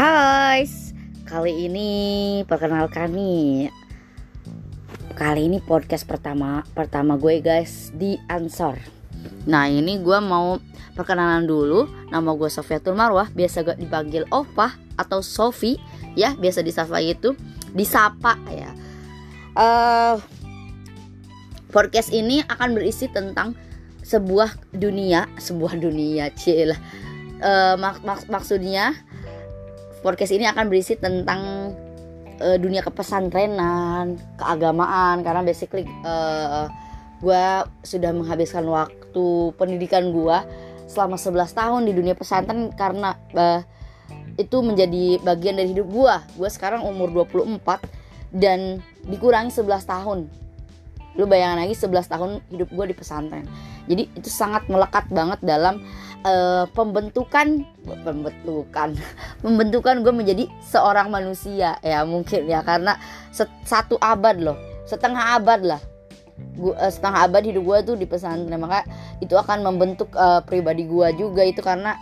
Hai, kali ini perkenalkan nih. Kali ini podcast pertama pertama gue guys di Ansor. Nah ini gue mau perkenalan dulu. Nama gue Sofiatul Marwah Biasa gue dipanggil Opa atau Sofi. Ya biasa disapa itu Disapa ya. Uh, Podcast ini akan berisi tentang sebuah dunia Sebuah dunia cilah uh, mak mak maksudnya podcast ini akan berisi tentang uh, dunia kepesantrenan, keagamaan karena basically uh, gue sudah menghabiskan waktu pendidikan gue selama 11 tahun di dunia pesantren karena uh, itu menjadi bagian dari hidup gue. Gue sekarang umur 24 dan dikurangi 11 tahun. Lu bayangin lagi 11 tahun hidup gue di pesantren. Jadi itu sangat melekat banget dalam uh, pembentukan pembentukan pembentukan gue menjadi seorang manusia. Ya mungkin ya karena satu abad loh setengah abad lah. Gua, uh, setengah abad hidup gue tuh di pesantren maka itu akan membentuk uh, pribadi gue juga. Itu karena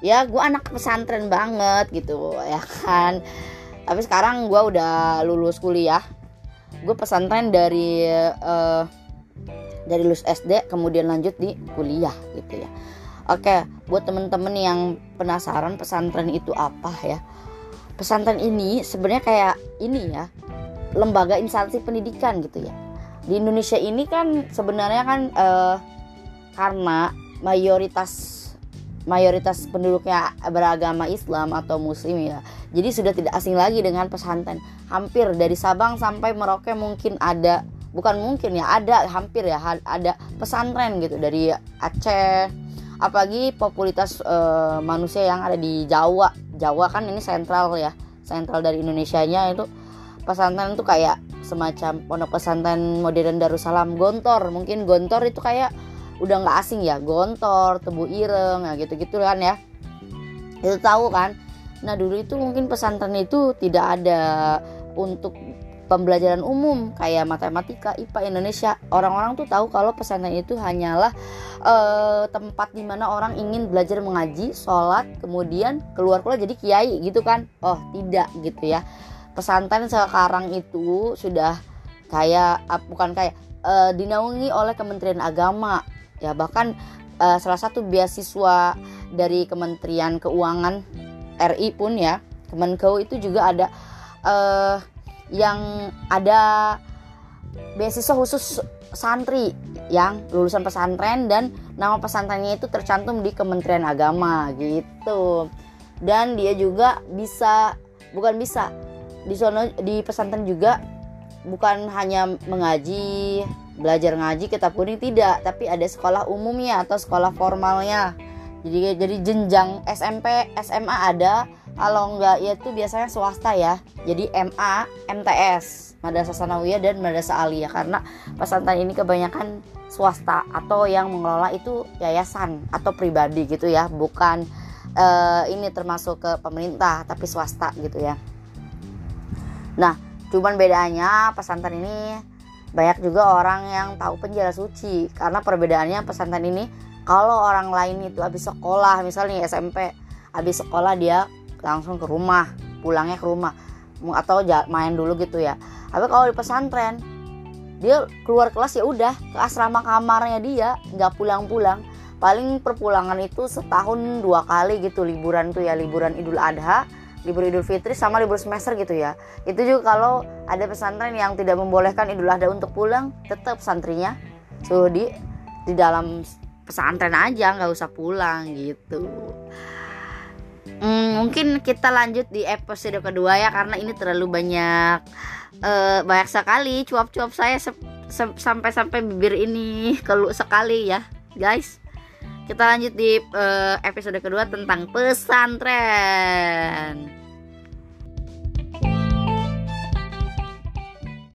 ya gue anak pesantren banget gitu ya kan. Tapi sekarang gue udah lulus kuliah. Gue pesantren dari uh, dari lulus SD kemudian lanjut di kuliah gitu ya Oke, buat temen-temen yang penasaran pesantren itu apa ya? Pesantren ini sebenarnya kayak ini ya, lembaga instansi pendidikan gitu ya. Di Indonesia ini kan sebenarnya kan eh, karena mayoritas mayoritas penduduknya beragama Islam atau Muslim ya. Jadi sudah tidak asing lagi dengan pesantren. Hampir dari Sabang sampai Merauke mungkin ada bukan mungkin ya ada hampir ya ada pesantren gitu dari Aceh apalagi popularitas uh, manusia yang ada di Jawa. Jawa kan ini sentral ya sentral dari Indonesia nya itu. Pesantren itu kayak semacam pondok pesantren modern Darussalam Gontor. Mungkin Gontor itu kayak udah nggak asing ya Gontor Tebu Ireng ya gitu gitu kan ya. Itu tahu kan? Nah dulu itu mungkin pesantren itu tidak ada untuk pembelajaran umum kayak matematika, IPA Indonesia. Orang-orang tuh tahu kalau pesantren itu hanyalah uh, tempat di mana orang ingin belajar mengaji, sholat, kemudian keluar keluar jadi kiai gitu kan? Oh tidak gitu ya. Pesantren sekarang itu sudah kayak bukan kayak uh, dinaungi oleh Kementerian Agama ya bahkan uh, salah satu beasiswa dari Kementerian Keuangan RI pun ya Kemenkeu itu juga ada uh, yang ada beasiswa khusus santri yang lulusan pesantren dan nama pesantrennya itu tercantum di Kementerian Agama gitu. Dan dia juga bisa bukan bisa di sono di pesantren juga bukan hanya mengaji, belajar ngaji kitab kuning tidak, tapi ada sekolah umumnya atau sekolah formalnya. Jadi jadi jenjang SMP, SMA ada, kalau enggak ya itu biasanya swasta ya. Jadi MA MTS Madrasah Sanawiyah dan Madrasah Aliyah. Karena pesantren ini kebanyakan swasta atau yang mengelola itu yayasan atau pribadi gitu ya. Bukan uh, ini termasuk ke pemerintah tapi swasta gitu ya. Nah cuman bedanya pesantren ini banyak juga orang yang tahu penjara suci. Karena perbedaannya pesantren ini kalau orang lain itu habis sekolah misalnya SMP habis sekolah dia langsung ke rumah pulangnya ke rumah. Atau main dulu gitu ya. Tapi kalau di pesantren dia keluar kelas ya udah ke asrama kamarnya dia nggak pulang-pulang. Paling perpulangan itu setahun dua kali gitu liburan tuh ya liburan Idul Adha libur Idul Fitri sama libur semester gitu ya. Itu juga kalau ada pesantren yang tidak membolehkan Idul Adha untuk pulang tetap santrinya suruh di di dalam pesantren aja nggak usah pulang gitu hmm, mungkin kita lanjut di episode kedua ya karena ini terlalu banyak uh, banyak sekali cuap-cuap saya sampai-sampai bibir ini keluh sekali ya guys. Kita lanjut di uh, episode kedua tentang pesantren